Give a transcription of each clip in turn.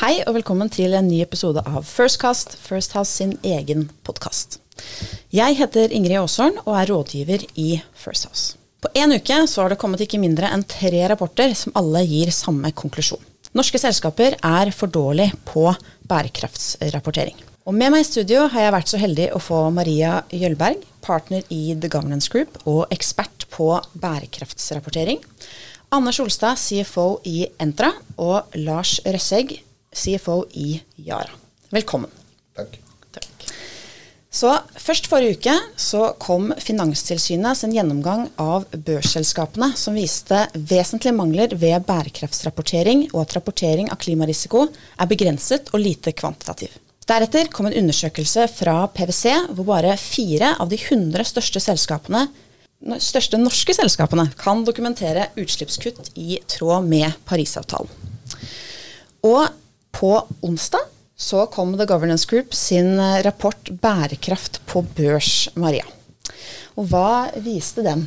Hei og velkommen til en ny episode av Firstcast, First House sin egen podkast. Jeg heter Ingrid Aasholm og er rådgiver i First House. På én uke så har det kommet ikke mindre enn tre rapporter som alle gir samme konklusjon. Norske selskaper er for dårlig på bærekraftsrapportering. Og med meg i studio har jeg vært så heldig å få Maria Jølberg, partner i The Governance Group og ekspert på bærekraftsrapportering. Anders Olstad, CFO i Entra, og Lars Røssegg, CFO i Yara. Velkommen. Takk. Takk. Så Først forrige uke så kom Finanstilsynet sin gjennomgang av børsselskapene som viste vesentlige mangler ved bærekraftsrapportering, og at rapportering av klimarisiko er begrenset og lite kvantitativ. Deretter kom en undersøkelse fra PwC hvor bare fire av de 100 største selskapene største norske selskapene kan dokumentere utslippskutt i tråd med Parisavtalen. Og på onsdag så kom The Governance Group sin rapport 'Bærekraft på børs', Maria. Og hva viste den?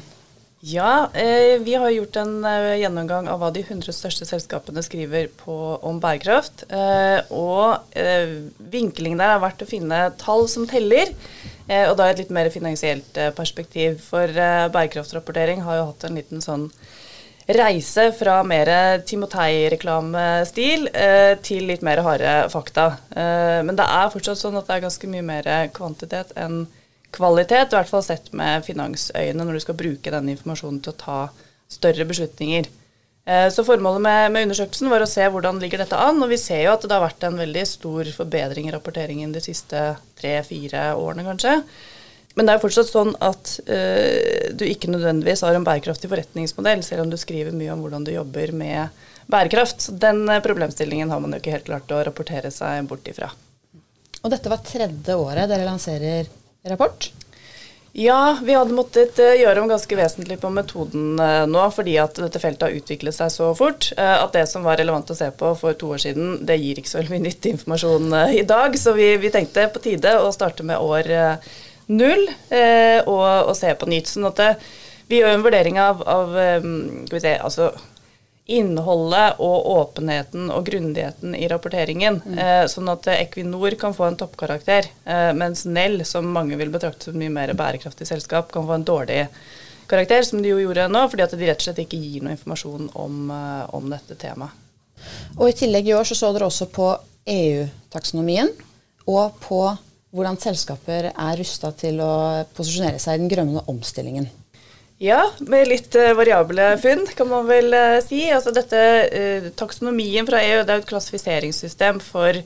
Ja, eh, vi har gjort en eh, gjennomgang av hva de 100 største selskapene skriver på, om bærekraft. Eh, og eh, vinklingen der har vært å finne tall som teller. Eh, og da et litt mer finansielt eh, perspektiv. For bærekraftrapportering har jo hatt en liten sånn reise fra mer Timotei-reklamestil eh, til litt mer harde fakta. Eh, men det er fortsatt sånn at det er ganske mye mer kvantitet enn kvalitet, i hvert fall sett med finansøyne når du skal bruke denne informasjonen til å ta større beslutninger. Eh, så Formålet med, med, undersøkelsen var å se hvordan ligger dette an. og Vi ser jo at det har vært en veldig stor forbedring i rapporteringen de siste tre-fire årene, kanskje. Men det er jo fortsatt sånn at uh, du ikke nødvendigvis har en bærekraftig forretningsmodell, selv om du skriver mye om hvordan du jobber med bærekraft. Den uh, problemstillingen har man jo ikke helt klart å rapportere seg bort ifra. Og dette var tredje året dere lanserer rapport? Ja, vi hadde måttet uh, gjøre om ganske vesentlig på metoden nå, fordi at dette feltet har utviklet seg så fort at det som var relevant å se på for to år siden, det gir ikke så veldig mye nyttig informasjon i dag. Så vi, vi tenkte på tide å starte med år null eh, og, og, se på nytt. sånn at det, vi gjør en vurdering av, av vi se, altså innholdet og åpenheten og grundigheten i rapporteringen. Mm. Eh, sånn at Equinor kan få en toppkarakter, eh, mens Nell, som mange vil betrakte som mye mer bærekraftig selskap, kan få en dårlig karakter, som de jo gjorde nå, fordi at de rett og slett ikke gir noe informasjon om, eh, om dette temaet. Og I tillegg i år så, så dere også på EU-taksonomien og på hvordan selskaper er rusta til å posisjonere seg i den grønne omstillingen. Ja, med litt uh, variable funn, kan man vel uh, si. Altså dette uh, Taksonomien fra EU det er et klassifiseringssystem for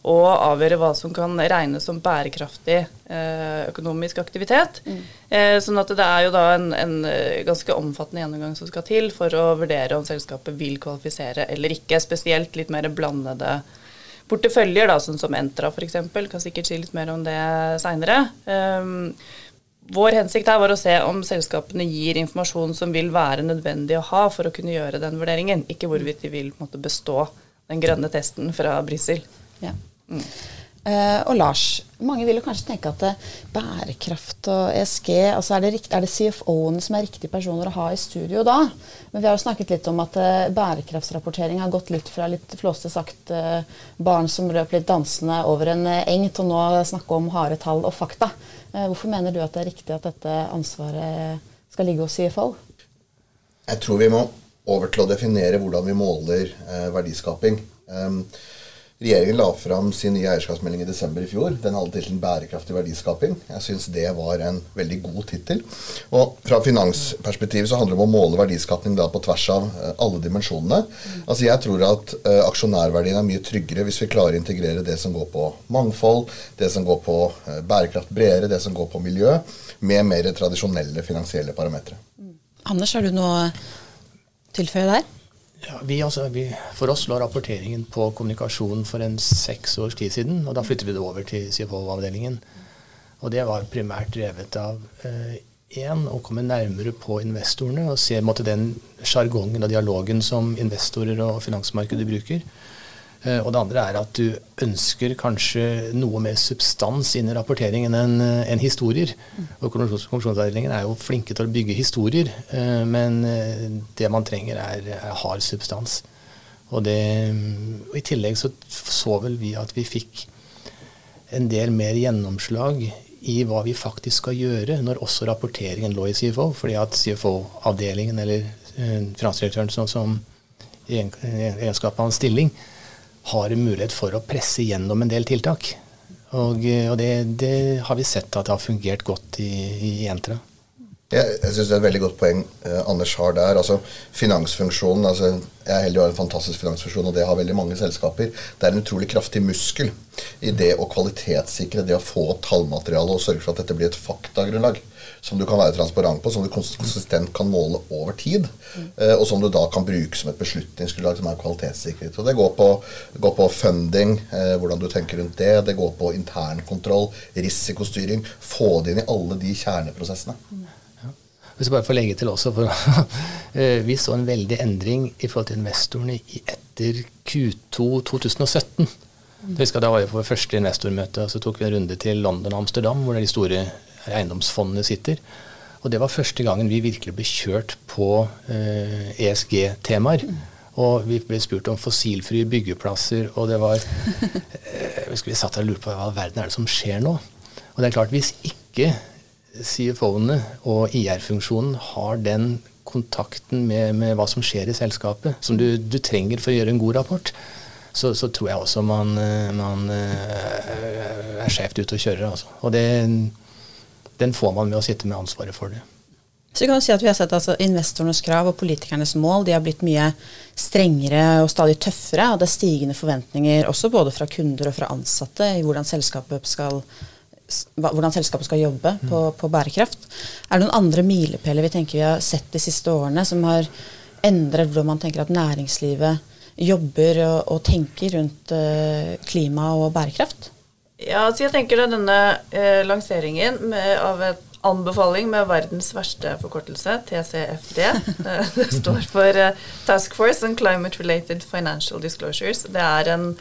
å avgjøre hva som kan regnes som bærekraftig økonomisk aktivitet. Mm. sånn at det er jo da en, en, ganske omfattende gjennomgang som skal til for å vurdere om selskapet vil kvalifisere eller ikke. Spesielt litt mer blandede porteføljer, da, sånn som Entra f.eks. Kan sikkert si litt mer om det seinere. Um, vår hensikt her var å se om selskapene gir informasjon som vil være nødvendig å ha for å kunne gjøre den vurderingen, ikke hvorvidt de vil måte, bestå den grønne testen fra Brussel. Ja. Mm. Uh, og Lars, mange vil jo kanskje tenke at uh, bærekraft og ESG altså Er det, er det CFO-en som er riktige personer å ha i studio da? Men vi har jo snakket litt om at uh, bærekraftsrapportering har gått litt fra litt flåste sagt barn som løp litt dansende over en eng, til nå snakke om harde tall og fakta. hvorfor mener du at det er riktig at dette ansvaret skal ligge hos CFO? Jeg tror vi må over til å definere hvordan vi måler verdiskaping. Um, Regjeringen la fram sin nye eierskapsmelding i desember i fjor. Den hadde tittelen 'Bærekraftig verdiskaping'. Jeg syns det var en veldig god tittel. Og fra finansperspektivet så handler det om å måle verdiskapning da på tvers av uh, alle dimensjonene. Altså Jeg tror at uh, aksjonærverdien er mye tryggere hvis vi klarer å integrere det som går på mangfold, det som går på uh, bærekraft bredere, det som går på miljø, med mer tradisjonelle finansielle parametere. Anders, har du noe å tilføye der? Ja, vi, altså, vi, for oss lå rapporteringen på kommunikasjon for en seks års tid siden. og Da flyttet vi det over til CFO-avdelingen. Og Det var primært drevet av én, eh, å komme nærmere på investorene og se måtte, den sjargongen og dialogen som investorer og finansmarkedet bruker. Eh, og det andre er at du ønsker kanskje noe mer substans inn i rapporteringen enn en eh, historier. Og Kommisjonsavdelingen er jo flinke til å bygge historier, eh, men det man trenger er, hard substans. Og, det, og I tillegg så så vel vi at vi fikk en del mer gjennomslag i hva vi faktisk skal gjøre når også rapporteringen lå i CFO. Fordi at CFO-avdelingen eller eh, finansdirektøren som, som egenskap av en stilling har mulighet for å presse gjennom en del tiltak. Og, og det, det, har vi sett at det har fungert godt i, i Entra. Jeg, jeg syns det er et veldig godt poeng eh, Anders har der. altså Finansfunksjonen altså, Jeg er heldig å ha en fantastisk finansfunksjon, og det har veldig mange selskaper. Det er en utrolig kraftig muskel i det å kvalitetssikre, det å få tallmateriale og sørge for at dette blir et faktagrunnlag som du kan være transparent på, som du konsistent kan måle over tid, eh, og som du da kan bruke som et beslutningsgrunnlag som er kvalitetssikret. Og Det går på, går på funding, eh, hvordan du tenker rundt det. Det går på internkontroll, risikostyring. Få det inn i alle de kjerneprosessene. Hvis jeg bare får legge til også, for eh, Vi så en veldig endring i forhold til investorene etter Q2 2017. Jeg husker Da var vi på første investormøte, og så tok vi en runde til London og Amsterdam, hvor det er de store eiendomsfondene sitter. Og det var første gangen vi virkelig ble kjørt på eh, ESG-temaer. Og vi ble spurt om fossilfrie byggeplasser, og det var eh, Vi satt og lurte på hva i verden er det som skjer nå? Og det er klart, hvis ikke CFO-ene og IR-funksjonen har den kontakten med, med, hva som skjer i selskapet, som du, du trenger for å gjøre en god rapport, så, så tror jeg også man, man uh, er skjevt ute og kjører. Altså. Og det, den får man med å sitte med ansvaret for det. Så kan du si at vi har sett altså, Investorenes krav og politikernes mål de har blitt mye strengere og stadig tøffere. og Det er stigende forventninger også både fra kunder og fra ansatte i hvordan selskapet skal hvordan selskapet skal jobbe på, på, bærekraft. Er det noen andre milepæler vi tenker vi har sett de siste årene, som har endret hvordan man tenker at næringslivet jobber og, og tenker rundt uh, klima og bærekraft? Ja, så jeg tenker at denne eh, lanseringen med, av et anbefaling med verdens verste forkortelse, TCFD. det står for uh, Task Force on Climate Related Financial Disclosures. Det er en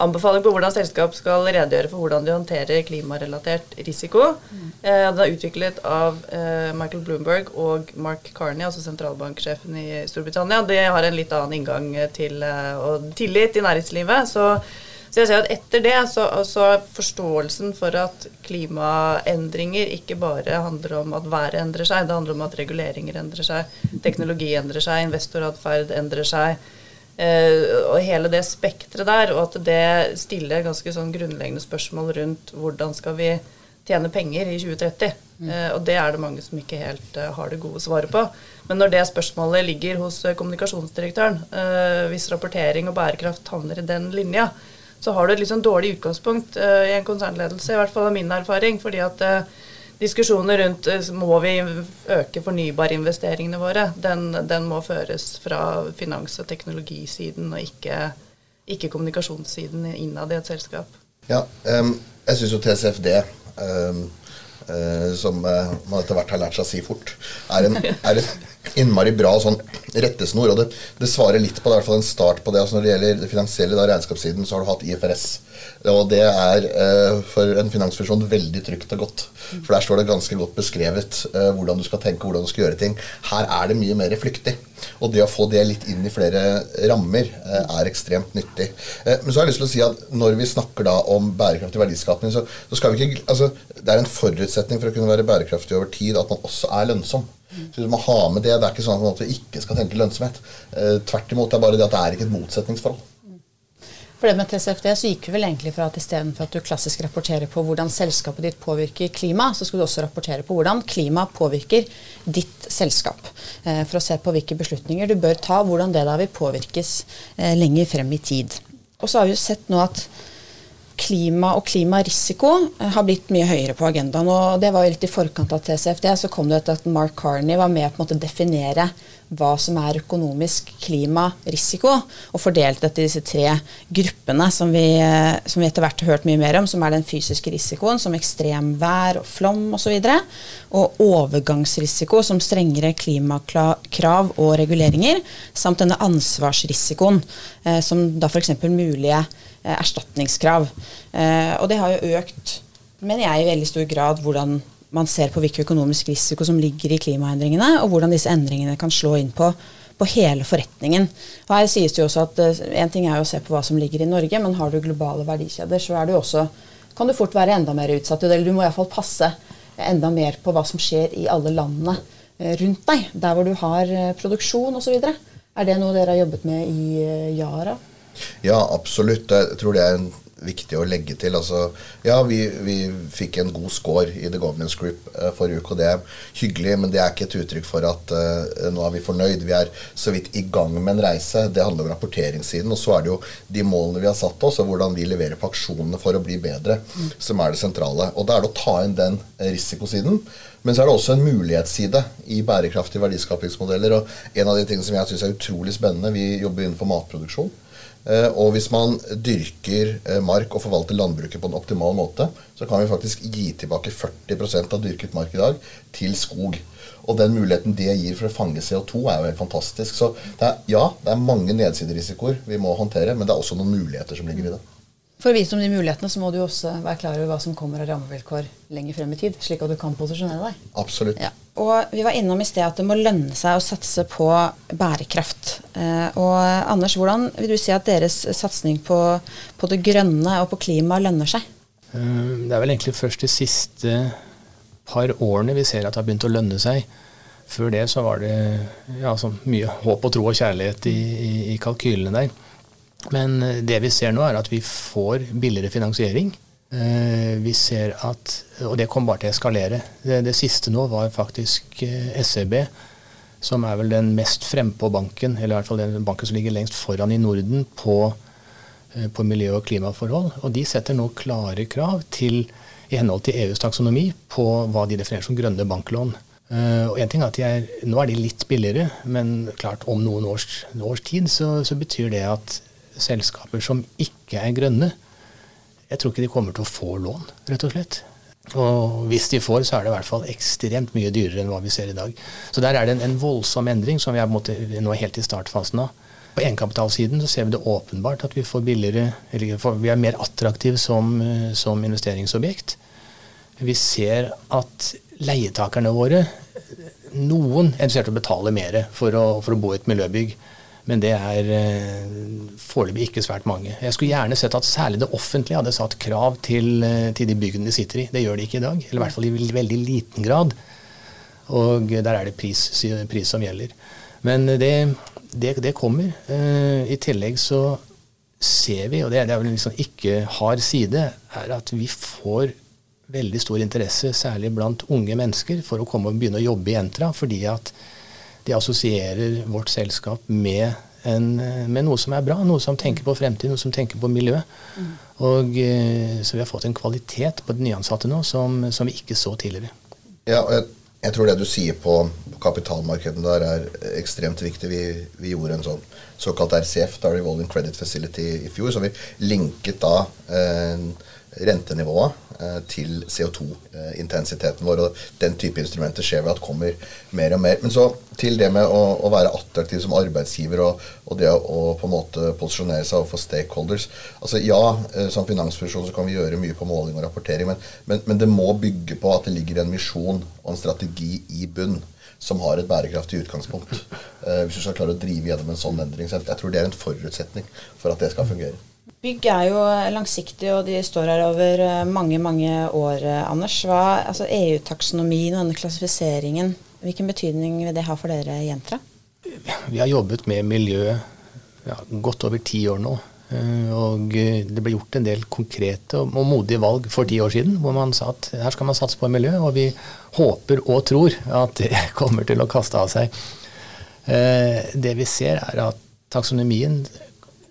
anbefaling på hvordan selskap skal redegjøre for hvordan de håndterer klimarelatert risiko. Mm. Eh, den er utviklet av eh, Michael Bloomberg og Mark Carney, altså sentralbanksjefen i Storbritannia. De har en litt annen inngang til eh, og tillit i næringslivet. Så, så, jeg ser at etter det så, så forståelsen for at klimaendringer ikke bare handler om at været endrer seg, det handler om at reguleringer endrer seg, teknologi endrer seg, investoratferd endrer seg. Uh, og hele det spekteret der, og at det stiller ganske sånn grunnleggende spørsmål rundt hvordan skal vi tjene penger i 2030. Mm. Uh, og det er det mange som ikke helt uh, har det gode svaret på. Men når det spørsmålet ligger hos kommunikasjonsdirektøren, hvis rapportering og bærekraft havner i den linja, så har du et litt sånn dårlig utgangspunkt i en konsernledelse, i hvert fall av min erfaring. fordi at diskusjoner rundt eh, må vi øke fornybarinvesteringene våre, den, den, må føres fra finans- og teknologisiden, og ikke, ikke kommunikasjonssiden innad i et selskap. Ja, um, jeg syns jo TCFD, um, uh, som uh, man etter hvert har lært seg å si fort, er en, er en innmari bra sånn rettesnor. Og det, det, svarer litt på det, i hvert fall en start på det. altså Når det gjelder det finansielle, da, regnskapssiden, så har du hatt IFRS. Og det er eh, for en finansfunksjon veldig trygt og godt. For der står det ganske godt beskrevet eh, hvordan du skal tenke, hvordan du skal gjøre ting. Her er det mye mer flyktig. Og det å få det litt inn i flere rammer eh, er ekstremt nyttig. Eh, men så har jeg lyst til å si at når vi snakker da om bærekraftig verdiskapning, så, så skal vi ikke altså, Det er en forutsetning for å kunne være bærekraftig over tid at man også er lønnsom. Så du må ha med Det det er ikke sånn at vi ikke skal tenke lønnsomhet. Eh, tvert imot. Det er bare det at det er ikke et motsetningsforhold. For det med TCFD så gikk vi vel egentlig fra at istedenfor at du klassisk rapporterer på hvordan selskapet ditt påvirker klima, så skulle du også rapportere på hvordan klima påvirker ditt selskap. Eh, for å se på hvilke beslutninger du bør ta, hvordan det da vil påvirkes eh, lenger frem i tid. Og så har vi jo sett nå at klima og klimarisiko eh, har blitt mye høyere på agendaen. og Det var jo litt i forkant av TCFD. Så kom det etter at Mark Carney var med på å definere hva som er økonomisk klimarisiko, og fordelte dette i disse tre gruppene som vi, eh, som vi etter hvert har hørt mye mer om, som er den fysiske risikoen, som ekstremvær og flom osv., og, så og overgangsrisiko, som strengere klimakrav og reguleringer, samt denne ansvarsrisikoen, eh, som da f.eks. mulige erstatningskrav. Eh, og det har jo økt, mener jeg, i veldig stor grad hvordan man ser på hvilken økonomisk risiko som ligger i klimaendringene, og hvordan disse endringene kan slå inn på, på hele forretningen. Og her sies det jo også at En ting er jo å se på hva som ligger i Norge, men har du globale verdikjeder, så er du også, kan du fort være enda mer utsatt. Eller du må iallfall passe enda mer på hva som skjer i alle landene rundt deg, der hvor du har produksjon osv. Er det noe dere har jobbet med i Yara? Ja, absolutt. Jeg tror det er en viktig å legge til. Altså, ja, vi, vi, fikk en god score i The Governance Group uh, forrige uke, og det er hyggelig, men det er ikke et uttrykk for at uh, nå er vi fornøyd. Vi er så vidt i gang med en reise. Det handler om rapporteringssiden. Og så er det jo de målene vi har satt oss, og hvordan vi leverer på aksjonene for å bli bedre, mm. som er det sentrale. Og da er det å ta inn den risikosiden. Men så er det også en mulighetsside i bærekraftige verdiskapingsmodeller. Og en av de tingene som jeg syns er utrolig spennende, vi jobber innenfor matproduksjon. Eh, og hvis man dyrker eh, mark og forvalter landbruket på en optimal måte, så kan vi faktisk gi tilbake 40% av dyrket mark i dag til skog. Og den muligheten det gir for å fange CO2, er jo helt fantastisk. Så det er, ja, det er mange nedsiderisikoer vi må håndtere, men det er også noen muligheter som ligger i det. For å vite om de mulighetene, så må du også være klar over hva som kommer av rammevilkår lenger frem i tid, slik at du kan posisjonere deg. Absolutt. Ja. Og Vi var innom i sted at det må lønne seg å satse på bærekraft. Eh, og Anders, hvordan vil du si at deres satsing på, på det grønne og på klima lønner seg? Eh, det er vel egentlig først de siste par årene vi ser at det har begynt å lønne seg. Før det så var det ja, mye håp og tro og kjærlighet i, i, i kalkylene der. Men eh, det vi ser nå, er at vi får billigere finansiering. Eh, vi ser at, Og det kommer bare til å eskalere. Det, det siste nå var faktisk eh, SEB, som er vel den mest frempå banken, eller i hvert fall den banken som ligger lengst foran i Norden på, på miljø- og klimaforhold. Og de setter nå klare krav til, i henhold til EUs taksonomi på hva de definerer som grønne banklån. Og en ting er at er, Nå er de litt billigere, men klart om noen års, års tid så, så, betyr det at selskaper som ikke er grønne, jeg tror ikke de kommer til å få lån, rett og slett. Og hvis de får, så er det i hvert fall ekstremt mye dyrere enn hva vi ser i dag. Så der er det en, en voldsom endring som vi er måte, nå helt i startfasen av. På egenkapitalsiden så ser vi det åpenbart at vi får billigere, eller vi er mer attraktive som, som investeringsobjekt. Vi ser at leietakerne våre, noen er interessert i å betale mer for å, for å bo i et miljøbygg. Men det er eh, foreløpig ikke svært mange. Jeg skulle gjerne sett at særlig det offentlige hadde satt krav til, eh, til de byggene de sitter i. Det gjør de ikke i dag. Eller i hvert fall i veldig liten grad. Og der er det pris, pris som gjelder. Men det, det, det kommer. Uh, I tillegg så ser vi, og det, er vel liksom ikke hard side, er at vi får veldig stor interesse, særlig blant unge mennesker, for å komme og begynne å jobbe i Entra. fordi at de assosierer vårt selskap med, en, med, noe som er bra, noe som tenker på fremtid, noe som tenker på miljø. Mm. Og, eh, så vi har fått en kvalitet på de nyansatte nå som, som vi ikke så tidligere. Ja, jeg, jeg, tror det du sier på, på kapitalmarkedene der er ekstremt viktig. Vi, vi, gjorde en sånn såkalt RCF, da Revolving Credit Facility, i fjor. som vi linket da eh, rentenivået eh, til CO2-intensiteten vår. og Den type instrumenter ser vi at kommer mer og mer. Men så til det med å, å være attraktiv som arbeidsgiver og, og, det å på en måte posisjonere seg overfor stakeholders. Altså Ja, eh, som finansfunksjon så kan vi gjøre mye på måling og rapportering, men, men, men det må bygge på at det ligger en misjon og en strategi i bunn som har et bærekraftig utgangspunkt. Eh, hvis du skal klare å drive gjennom en sånn endring. Så jeg tror det er en forutsetning for at det skal fungere. Bygg er jo langsiktig, og de står her over eh, mange mange år. Eh, Anders. Hva, altså EU-taksonomien og denne klassifiseringen, hvilken betydning vil det ha for dere Jentra? Vi har jobbet med miljø ja, godt over ti år nå. Eh, og det ble gjort en del konkrete og modige valg for ti år siden, hvor man sa at her skal man satse på miljø, og vi håper og tror at det kommer til å kaste av seg. Det vi ser, er at taksonomien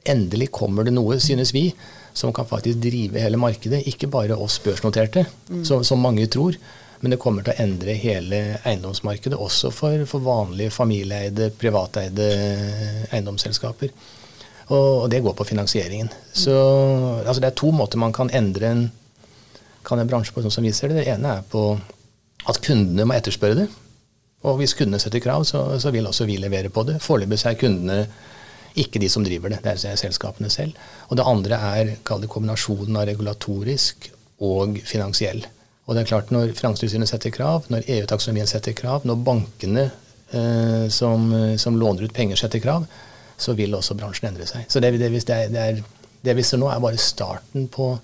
endelig kommer det noe, synes vi, som kan faktisk drive hele markedet. Ikke bare oss børsnoterte, mm. som, som, mange tror. Men det kommer til å endre hele eiendomsmarkedet, også for, for vanlige familieeide, privateide eiendomsselskaper. Og, og, det går på finansieringen. Så altså det er to måter man kan endre en, kan en bransje på, sånn som vi ser det. Det ene er på at kundene må etterspørre det. Og hvis kundene setter krav, så, så vil også vi levere på det. Foreløpig er kundene ikke de som driver det, det er selskapene selv. Og det andre er det kombinasjonen av regulatorisk og finansiell. Og det er klart Når Finanstilsynet setter krav, når EU-taksonomien setter krav, når bankene eh, som, som, låner ut penger setter krav, så vil også bransjen endre seg. Så det, det, det, er, det vi ser nå, er bare starten på,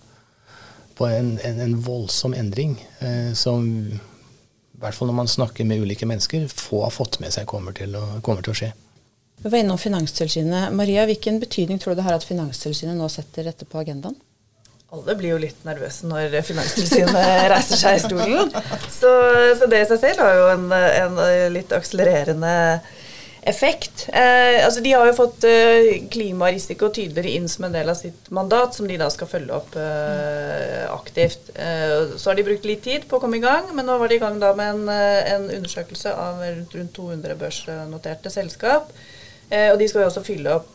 på en, en, en, voldsom endring eh, som i hvert fall når man snakker med ulike mennesker, få har fått med seg kommer til å, kommer til å skje. Vi var innom Finanstilsynet. Maria, hvilken betydning tror du det har at Finanstilsynet nå setter dette på agendaen? Alle blir jo litt nervøse når Finanstilsynet reiser seg i stolen. Så, så, det i seg selv har jo en, en litt akselererende effekt. Eh, altså de har jo fått eh, klimarisiko tydeligere inn som en del av sitt mandat, som de da skal følge opp eh, aktivt. Eh, så har de brukt litt tid på å komme i gang, men nå var de i gang da med en, eh, en undersøkelse av rundt 200 børsnoterte selskap. Eh, og de skal jo også opp,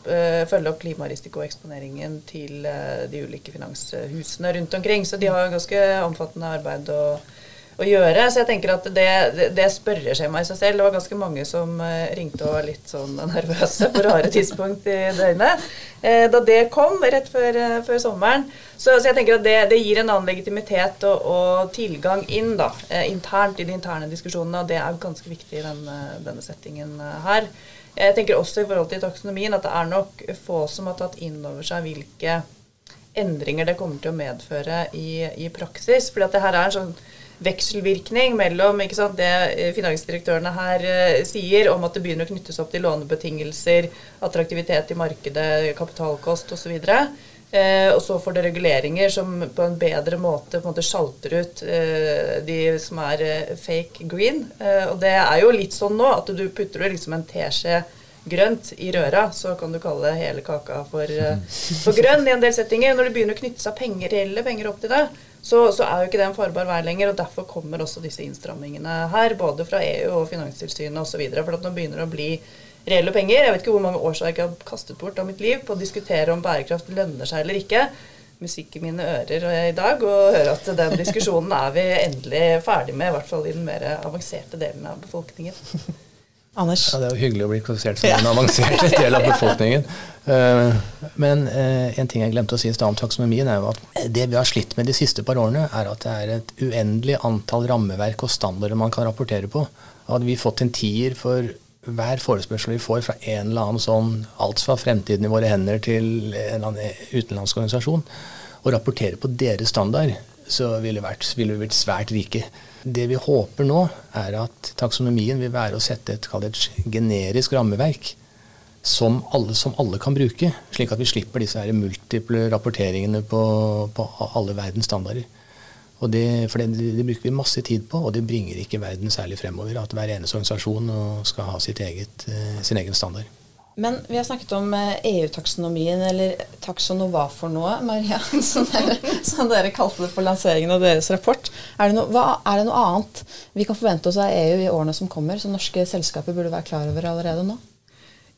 følge opp klimarisikoeksponeringen til de ulike finanshusene rundt omkring. Så de har jo ganske omfattende arbeid å å gjøre. Så jeg tenker at det, det, seg meg i seg selv. Det var ganske mange som eh, ringte og var litt sånn nervøse på rare tidspunkt i døgnet. Eh, da det kom rett før, eh, før sommeren. Så, så, jeg tenker at det, det, gir en annen legitimitet og, og tilgang inn da, internt i de interne diskusjonene, og det er ganske viktig i denne, denne settingen her. Jeg tenker også i forhold til taksonomien at det er nok få som har tatt inn over seg hvilke endringer det kommer til å medføre i, i praksis. For det her er en sånn vekselvirkning mellom sant, det eh, finansdirektørene her eh, sier om at det begynner å knyttes opp til lånebetingelser, attraktivitet i markedet, kapitalkost osv. Eh, og så får det reguleringer som på en bedre måte på en måte sjalter ut eh, de som er eh, fake green. Eh, og det er jo litt sånn nå at du putter liksom en teskje grønt i røra, så kan du kalle hele kaka for, for grønn i en del settinger. Når det begynner å knytte seg penger, reelle penger opp til det, så, så, er jo ikke det en farbar vei lenger. og Derfor kommer også disse innstrammingene her, både fra EU og Finanstilsynet osv. For at nå begynner det å bli reelle penger. Jeg vet ikke hvor mange årsverk jeg har kastet bort av mitt liv på å diskutere om bærekraft lønner seg eller ikke. Musikk i mine ører i dag, og høre at den diskusjonen er vi endelig ferdig med, i hvert fall i den mer avanserte delen av befolkningen. Anders? Ja, Det er jo hyggelig å bli klassifisert som en avansert del av befolkningen. Eh, men eh, en ting jeg glemte å si i stad om taksonomien, er jo at det vi har slitt med de siste par årene, er at det er et uendelig antall rammeverk og standarder man kan rapportere på. Hadde vi fått en tier for hver forespørsel vi får fra en eller annen sånn alt fra fremtiden i våre hender til en utenlandsk organisasjon, og rapportere på deres standard, så ville vi vært, ville vi vært svært rike. Det vi håper nå, er at taksonomien vil være å sette et, et generisk rammeverk som alle, som alle, kan bruke, slik at vi slipper disse her multiple rapporteringene på, på alle verdens standarder. Det, for det, det, bruker vi masse tid på, og det bringer ikke verden særlig fremover. At hver eneste organisasjon skal ha eget, eh, sin egen standard. Men vi har snakket om EU-taksonomien, eh, e eller taksonova for noe, Maria, som dere, som dere, kalte det for lanseringen av deres rapport. Er det, no, hva, er det, noe annet vi kan forvente oss av EU i årene som kommer, som norske selskaper burde være klar over allerede nå?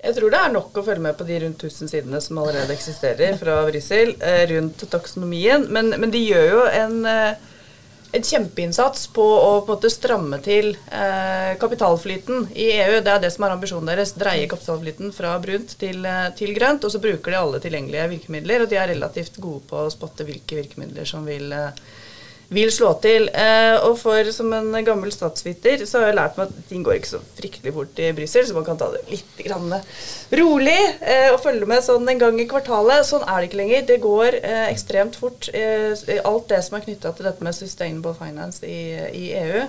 Jeg tror det er nok å følge med på de rundt 1000 sidene som allerede eksisterer fra Brussel eh, rundt taksonomien. Men, men de gjør jo en eh, en kjempeinnsats på å på en måte stramme til eh, kapitalflyten i EU. Det er det som er ambisjonen deres. Dreie kapitalflyten fra brunt til, eh, til, grønt. Og så bruker de alle tilgjengelige virkemidler, og de er relativt gode på å spotte hvilke virkemidler som vil eh, vil slå til. Eh, og for som en gammel statsviter så har jeg lært meg at ting går ikke så fryktelig fort i Brussel, så man kan ta det litt rolig eh, og følge med sånn en gang i kvartalet. Sånn er det ikke lenger. Det går eh, ekstremt fort. Alt det som er knytta til dette med sustainable finance i, i EU.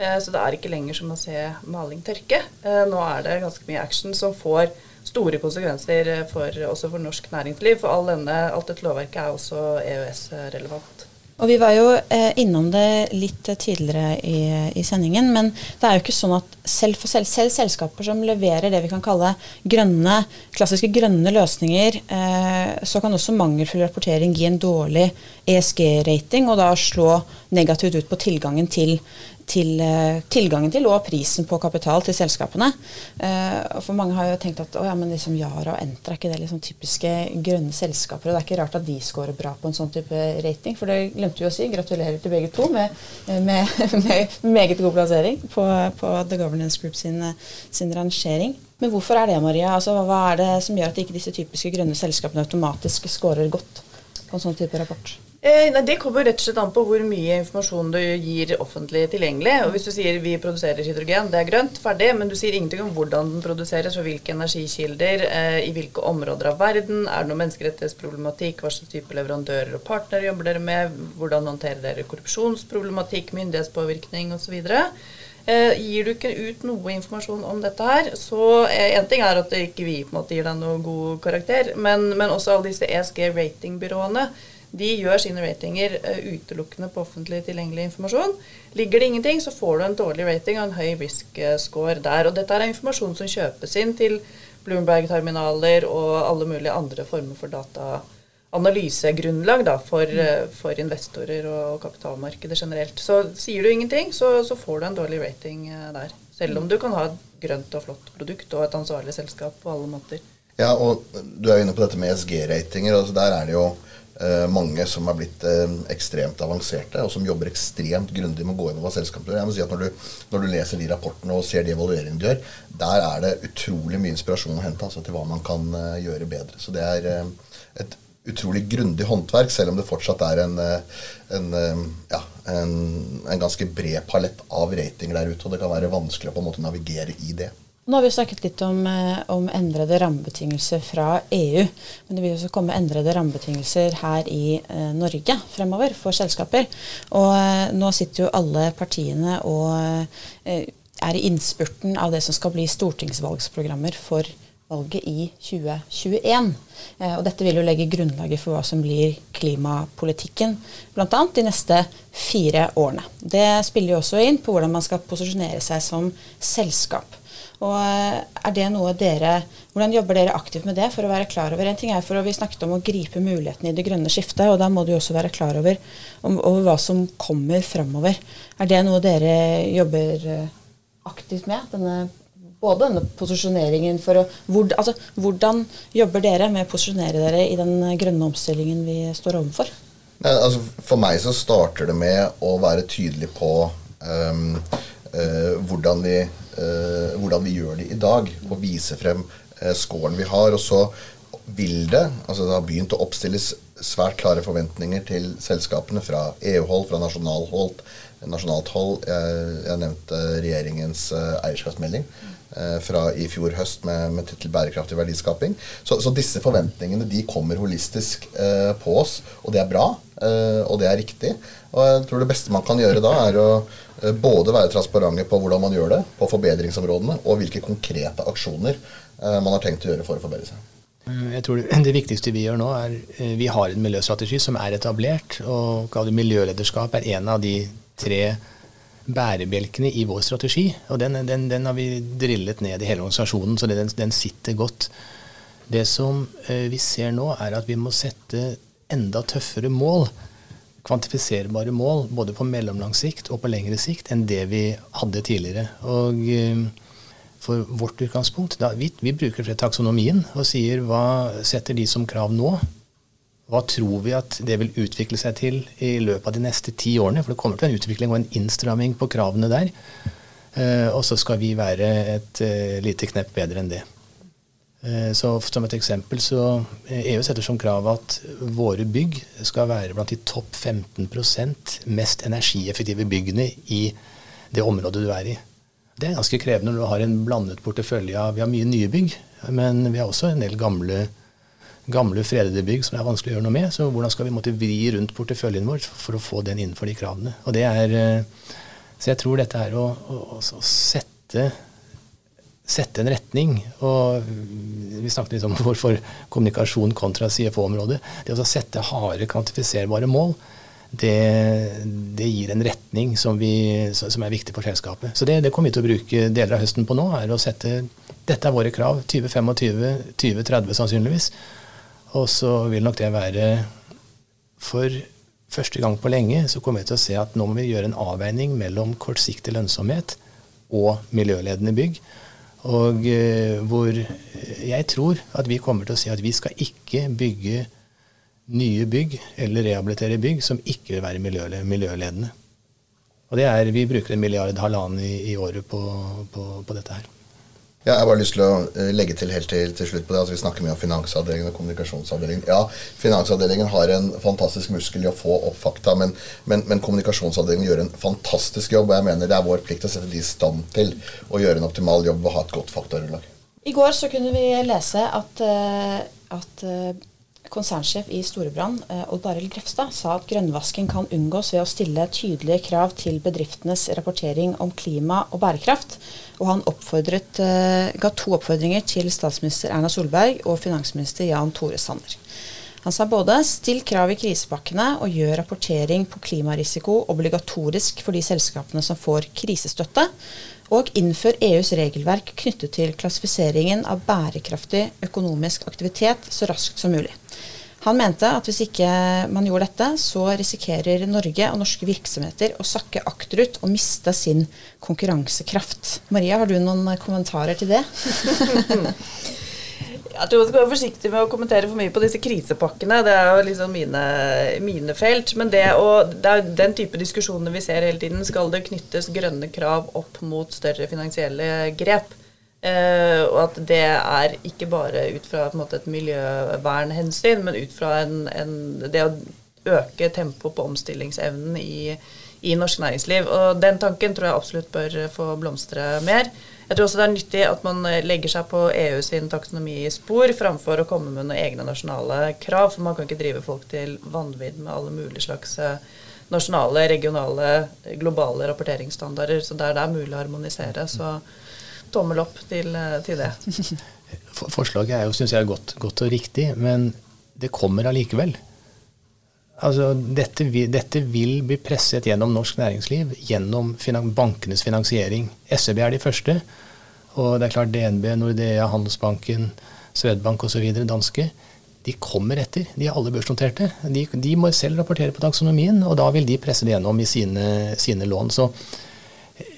Så det er ikke lenger som å se maling tørke. Nå er det ganske mye action som får store konsekvenser for, også for norsk næringsliv. For all denne, alt dette lovverket er også EØS-relevant. Og Vi var jo eh, innom det litt tidligere i, i, sendingen, men det er jo ikke sånn at selv selv, selv selskaper som leverer det vi kan kalle grønne, klassiske grønne løsninger, eh, så kan også mangelfull rapportering gi en dårlig ESG-rating, og da slå negativt ut på tilgangen til til uh, tilgangen til og prisen på kapital til selskapene. Uh, for mange har jo tenkt at oh, ja, men liksom Yara og Entra er ikke det liksom typiske grønne selskaper. og Det er ikke rart at de scorer bra på en sånn type rating. For det glemte vi å si. Gratulerer til begge to med, med, med meget god plassering på, på, The Governance Group sin, sin, rangering. Men hvorfor er det, Maria? Altså, hva er det som gjør at ikke disse typiske grønne selskapene automatisk scorer godt på en sånn type rapport? Eh, nei, Det kommer rett og slett an på hvor mye informasjon du gir offentlig tilgjengelig. Og Hvis du sier vi produserer hydrogen, det er grønt, ferdig, men du sier ingenting om hvordan den produseres, og hvilke energikilder, eh, i hvilke områder av verden, er det noe menneskerettighetsproblematikk, hva slags type leverandører og partnere jobber dere med, hvordan håndterer dere korrupsjonsproblematikk, myndighetspåvirkning osv. Eh, gir du ikke ut noe informasjon om dette her, så eh, en ting er at ikke vi på en måte gir deg noe god karakter, men, men også alle disse ESG-ratingbyråene de gjør sine ratinger uh, utelukkende på offentlig tilgjengelig informasjon. Ligger det ingenting, så får du en dårlig rating og en høy risk score der. Og dette er informasjon som kjøpes inn til Bloomberg-terminaler og alle mulige andre former for dataanalysegrunnlag da, for, uh, for, investorer og kapitalmarkedet generelt. Så sier du ingenting, så, så får du en dårlig rating uh, der. Selv om du kan ha et grønt og flott produkt og et ansvarlig selskap på alle måter. Ja, og du er jo inne på dette med ESG-ratinger. altså Der er det jo Eh, mange som er blitt eh, ekstremt avanserte, og som jobber ekstremt grundig med å gå gjennom hva selskapet gjør. Jeg må si at når du, når du, leser de rapportene og ser de evalueringene du gjør, der er det utrolig mye inspirasjon å hente altså, til hva man kan uh, gjøre bedre. Så det er et utrolig grundig håndverk, selv om det fortsatt er en, en, ja, en, en ganske bred palett av rating der ute, og det kan være vanskelig å på en måte navigere i det. Nå har vi snakket litt om, eh, om, endrede rammebetingelser fra EU. Men det vil også komme endrede rammebetingelser her i eh, Norge fremover for selskaper. Og eh, nå sitter jo alle partiene og er i innspurten av det som skal bli stortingsvalgsprogrammer for valget i 2021. Eh, og dette vil jo legge grunnlaget for hva som blir klimapolitikken bl.a. de neste fire årene. Det spiller jo også inn på hvordan man skal posisjonere seg som selskap. Og eh, er det noe dere, Hvordan jobber dere aktivt med det for å være klar over En ting er for å, Vi snakket om å gripe mulighetene i det grønne skiftet, og da må du også være klar over, om, over hva som kommer framover. Er det noe dere jobber eh, aktivt med? Denne, både denne posisjoneringen for å hvor, altså, Hvordan jobber dere med å posisjonere dere i den grønne omstillingen vi står overfor? Nei, altså, for meg så starter det med å være tydelig på um, uh, hvordan vi hvordan vi gjør det i dag, og vise frem eh, scoren vi har. Og så vil det altså Det har begynt å oppstilles svært klare forventninger til selskapene fra EU-hold, fra nasjonalhold, nasjonalt hold. Jeg, jeg nevnte regjeringens eh, eierskapsmelding eh, fra i fjor høst med, med tittel 'Bærekraftig verdiskaping'. Så, så, disse forventningene de kommer holistisk eh, på oss, og det er bra, eh, og det er riktig. Og jeg tror det beste man kan gjøre da, er å Eh, både være transparente på hvordan man gjør det, på forbedringsområdene, og hvilke konkrete aksjoner eh, man har tenkt å gjøre for å forbedre seg. Eh, jeg tror Det viktigste vi gjør nå, er vi har en miljøstrategi som er etablert. og Miljølederskap er en av de tre bærebjelkene i vår strategi. og Den, den, den har vi drillet ned i hele organisasjonen, så den, den sitter godt. Det som vi ser nå, er at vi må sette enda tøffere mål kvantifiserbare mål både på mellomlang sikt og på lengre sikt enn det vi hadde tidligere. Og eh, for vårt utgangspunkt, da, vi, vi bruker taksonomien og sier hva setter de som krav nå? Hva tror vi at det vil utvikle seg til i løpet av de neste ti årene? For det kommer til en utvikling og en innstramming på kravene der. Eh, og så skal vi være et uh, lite knepp bedre enn det. Eh, så Som et eksempel så EU eh, e setter som krav at våre bygg skal være blant de topp 15% mest energieffektive byggene i det området du er i. Det er ganske krevende når du har en blandet portefølje av Vi har mye nye bygg, men vi har også en del gamle, gamle fredede bygg som det er vanskelig å gjøre noe med. Så hvordan skal vi måtte vri rundt porteføljen vår for å få den innenfor de kravene? Og det er, eh, Så jeg tror dette er å, å, å sette sette en retning. og Vi snakket litt om hvorfor kommunikasjon kontra CFO-området. Det å sette harde, kvantifiserbare mål, det, det, gir en retning som, vi, som, er viktig for selskapet. Så det, det, kommer vi til å bruke deler av høsten på nå. er å sette, Dette er våre krav. 2025, 2030 sannsynligvis. Og så vil nok det være For første gang på lenge så kommer vi til å se at nå må vi gjøre en avveining mellom kortsiktig lønnsomhet og miljøledende bygg. Og eh, hvor jeg tror at vi kommer til å si at vi skal ikke bygge nye bygg eller rehabilitere bygg som ikke vil være miljøledende. Og det er, Vi bruker en milliard halvannen i, i året på, på, på, dette her. Ja, jeg har bare lyst til å eh, legge til helt til, til slutt på det. Altså, vi snakker mye om finansavdelingen og kommunikasjonsavdelingen. Ja, finansavdelingen har en fantastisk muskel i å få opp fakta, men, men, men, kommunikasjonsavdelingen gjør en fantastisk jobb. Og jeg mener det er vår plikt å sette de i stand til å gjøre en optimal jobb og ha et godt faktarunnlag. I går så kunne vi lese at, eh, at eh, konsernsjef i Storebrand, eh, Odd Arild Grefstad, sa at grønnvasking kan unngås ved å stille tydelige krav til bedriftenes rapportering om klima og bærekraft. Og han ga to oppfordringer til statsminister Erna Solberg og finansminister Jan Tore Sanner. Han sa både still krav i krisepakkene og gjør rapportering på klimarisiko obligatorisk for de selskapene som får krisestøtte og innfør EUs regelverk knyttet til klassifiseringen av bærekraftig økonomisk aktivitet så raskt som mulig. Han mente at hvis ikke man gjorde dette, så risikerer Norge og norske virksomheter å sakke akterut og miste sin konkurransekraft. Maria, har du noen kommentarer til det? Jeg tror man skal være forsiktig med å kommentere for mye på disse krisepakkene. Det er jo liksom mine, mine felt. Men det, å, det er den type diskusjoner vi ser hele tiden. Skal det knyttes grønne krav opp mot større finansielle grep? Eh, og at det er ikke bare ut fra måte, et miljøvernhensyn, men ut fra en, en, det å øke tempoet på omstillingsevnen i, i norsk næringsliv. Og den tanken tror jeg absolutt bør få blomstre mer. Jeg tror også det er nyttig at man eh, legger seg på EU sin taksonomispor framfor å komme med noen egne nasjonale krav. For man kan ikke drive folk til vanvidd med alle mulige slags eh, nasjonale, regionale, globale rapporteringsstandarder. Så der det er mulig å harmonisere, så tommel opp til, eh, til det. Forslaget er jo, syns jeg, godt, godt og riktig, men det kommer allikevel. Altså, dette, vil, dette, vil, bli presset gjennom norsk næringsliv, gjennom finan bankenes finansiering. SEB er de første. Og det er klart DNB, Nordea, Handelsbanken, Swedbank osv., danske, de kommer etter. De er alle børsnoterte. De, de, må selv rapportere på taksonomien, og da vil de presse det gjennom i sine, sine lån. Så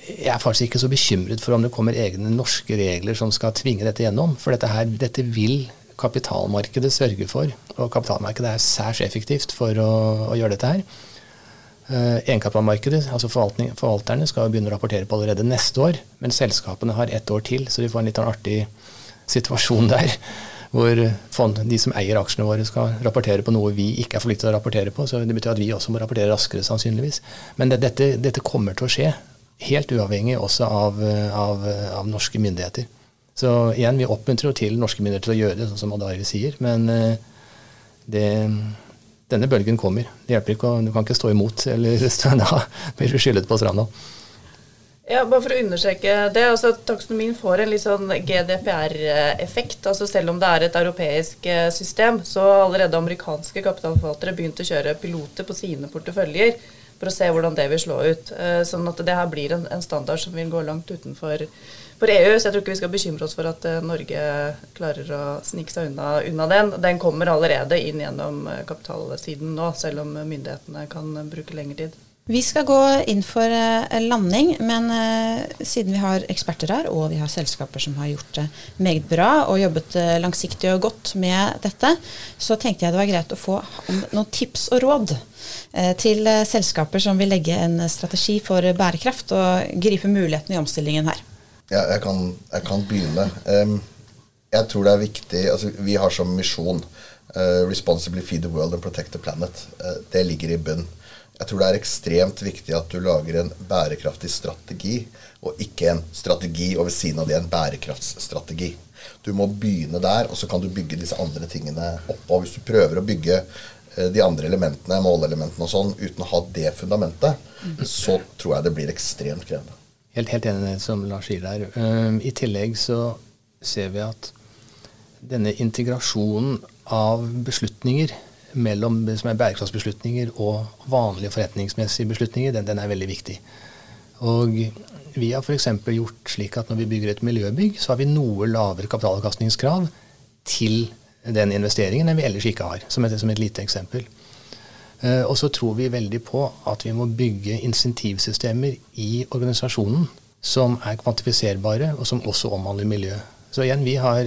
jeg er faktisk ikke så bekymret for om det kommer egne norske regler som skal tvinge dette gjennom. For dette, her, dette vil kapitalmarkedet sørger for. Og kapitalmarkedet er særs effektivt for å, å gjøre dette her. Uh, Egenkapitalmarkedet, altså forvalterne, skal begynne å rapportere på allerede neste år. Men selskapene har ett år til, så vi får en litt artig situasjon der. Hvor fond, de som eier aksjene våre, skal rapportere på noe vi ikke er forpliktet til å rapportere på. Så det betyr at vi også må rapportere raskere, sannsynligvis. Men det, dette, dette, kommer til å skje. Helt uavhengig også av, av, av norske myndigheter. Så igjen, vi oppmuntrer jo til norske myndigheter til å gjøre det, sånn som Adari sier. Men eh, det, denne bølgen kommer. Det hjelper ikke, Du kan ikke stå imot, eller da blir du skyldet på stranda. Ja, bare for å understreke det. altså Taksonomien får en litt sånn GDPR-effekt. altså Selv om det er et europeisk eh, system, så allerede amerikanske kapitalforvaltere begynt å kjøre piloter på sine porteføljer for å se hvordan det vil slå ut. Eh, sånn at det her blir en, en standard som vil gå langt utenfor for EU, så jeg tror ikke vi skal bekymre oss for at uh, Norge klarer å snike seg unna, unna, den. Den kommer allerede inn gjennom uh, kapitalsiden nå, selv om myndighetene kan bruke lengre tid. Vi skal gå inn for landing, men siden vi har eksperter her, og vi har selskaper som har gjort det meget bra og jobbet langsiktig og godt med dette, så tenkte jeg det var greit å få noen tips og råd til selskaper som vil legge en strategi for bærekraft og gripe mulighetene i omstillingen her. Ja, jeg kan, jeg kan begynne. Jeg tror det er viktig altså Vi har som misjon 'Responsibly feed the world and protect the planet'. Det ligger i bunn. Jeg tror det er ekstremt viktig at du lager en bærekraftig strategi, og ikke en strategi og ved siden av det en bærekraftsstrategi. Du må begynne der, og så kan du bygge disse andre tingene oppå. Hvis du prøver å bygge uh, de andre elementene, målelementene og sånn, uten å ha det fundamentet, så tror jeg det blir ekstremt krevende. Helt, helt enig som Lars sier der. Um, I tillegg så ser vi at denne integrasjonen av beslutninger mellom som er bærekraftsbeslutninger og vanlige forretningsmessige beslutninger, den, den er veldig viktig. Og vi har f.eks. gjort slik at når vi bygger et miljøbygg, så har vi noe lavere kapitalavkastningskrav til den investeringen enn vi ellers ikke har, som et, som et lite eksempel. Eh, og så tror vi veldig på at vi må bygge insentivsystemer i organisasjonen som er kvantifiserbare, og som også omhandler miljø. Så igjen, vi har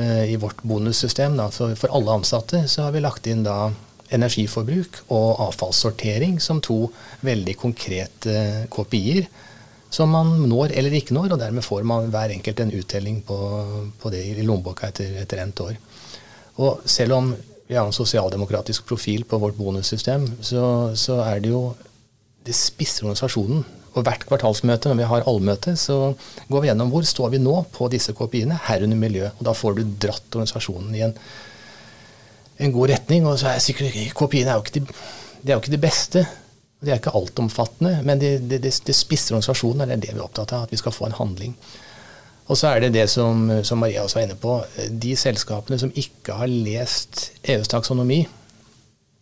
i vårt bonussystem da, for, for, alle ansatte så har vi lagt inn da energiforbruk og avfallssortering som to veldig konkrete KPI-er. som man når eller ikke når, og dermed får man hver enkelt en uttelling på, på det i lommeboka etter, etter endt år. Og selv om vi har en sosialdemokratisk profil på vårt bonussystem, så, så er det jo Det spisser organisasjonen. Og hvert kvartalsmøte, når vi har allmøte, så går vi gjennom hvor står vi nå på disse KPI-ene, herunder miljø. Og da får du dratt organisasjonen i en, en god retning. Og så er sikkert KPI-ene er de, er jo ikke de beste. Det er ikke altomfattende, men det, de, de, de spisser organisasjonen. Det er det vi er opptatt av, at vi skal få en handling. Og så er det det som, som Maria også var inne på. De selskapene som ikke har lest EUs taksonomi,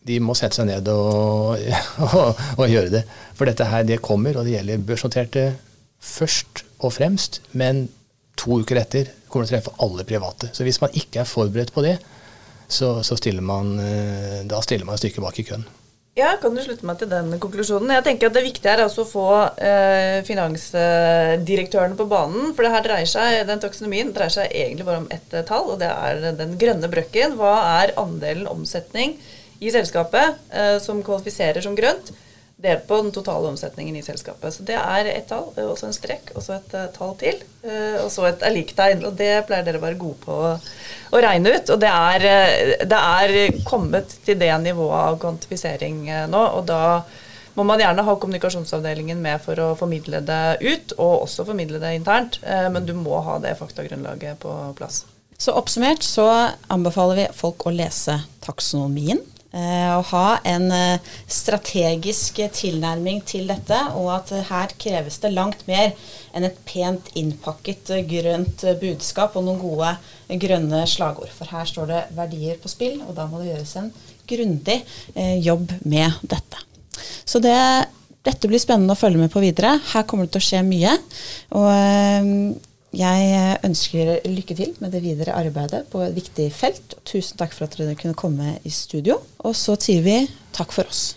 de må sette seg ned og, og, og, gjøre det. For dette her, det kommer, og det gjelder børsnoterte først og fremst. Men to uker etter kommer det til å treffe alle private. Så hvis man ikke er forberedt på det, så, så stiller man, eh, da stiller man et stykke bak i køen. Ja, kan du slutte meg til den konklusjonen. Jeg tenker at Det viktige er altså å få eh, finansdirektørene på banen. For det her dreier seg, den taksonomien dreier seg egentlig bare om ett eh, tall, og det er den grønne brøkken. Hva er andelen omsetning i selskapet eh, som kvalifiserer som grønt? delt på den totale omsetningen i selskapet. Så det er ett tall, og så en strekk, og så et uh, tall til. Og så et liktegn. Og det pleier dere å være gode på å, å regne ut. Og det er, det er, kommet til det nivået av kvantifisering nå, og da må man gjerne ha kommunikasjonsavdelingen med for å formidle det ut, og også formidle det internt. men du må ha det faktagrunnlaget på plass. Så oppsummert så anbefaler vi folk å lese taksonomien Eh, å ha en eh, strategisk tilnærming til dette, og at her kreves det langt mer enn et pent innpakket eh, grønt budskap og noen gode grønne slagord. For her står det verdier på spill, og da må det gjøres en grundig jobb med dette. Så det, dette blir spennende å følge med på videre. Her kommer det til å skje mye. Og jeg ønsker lykke til med det videre arbeidet på et viktig felt. Tusen takk for at dere kunne komme i studio. Og så sier vi takk for oss.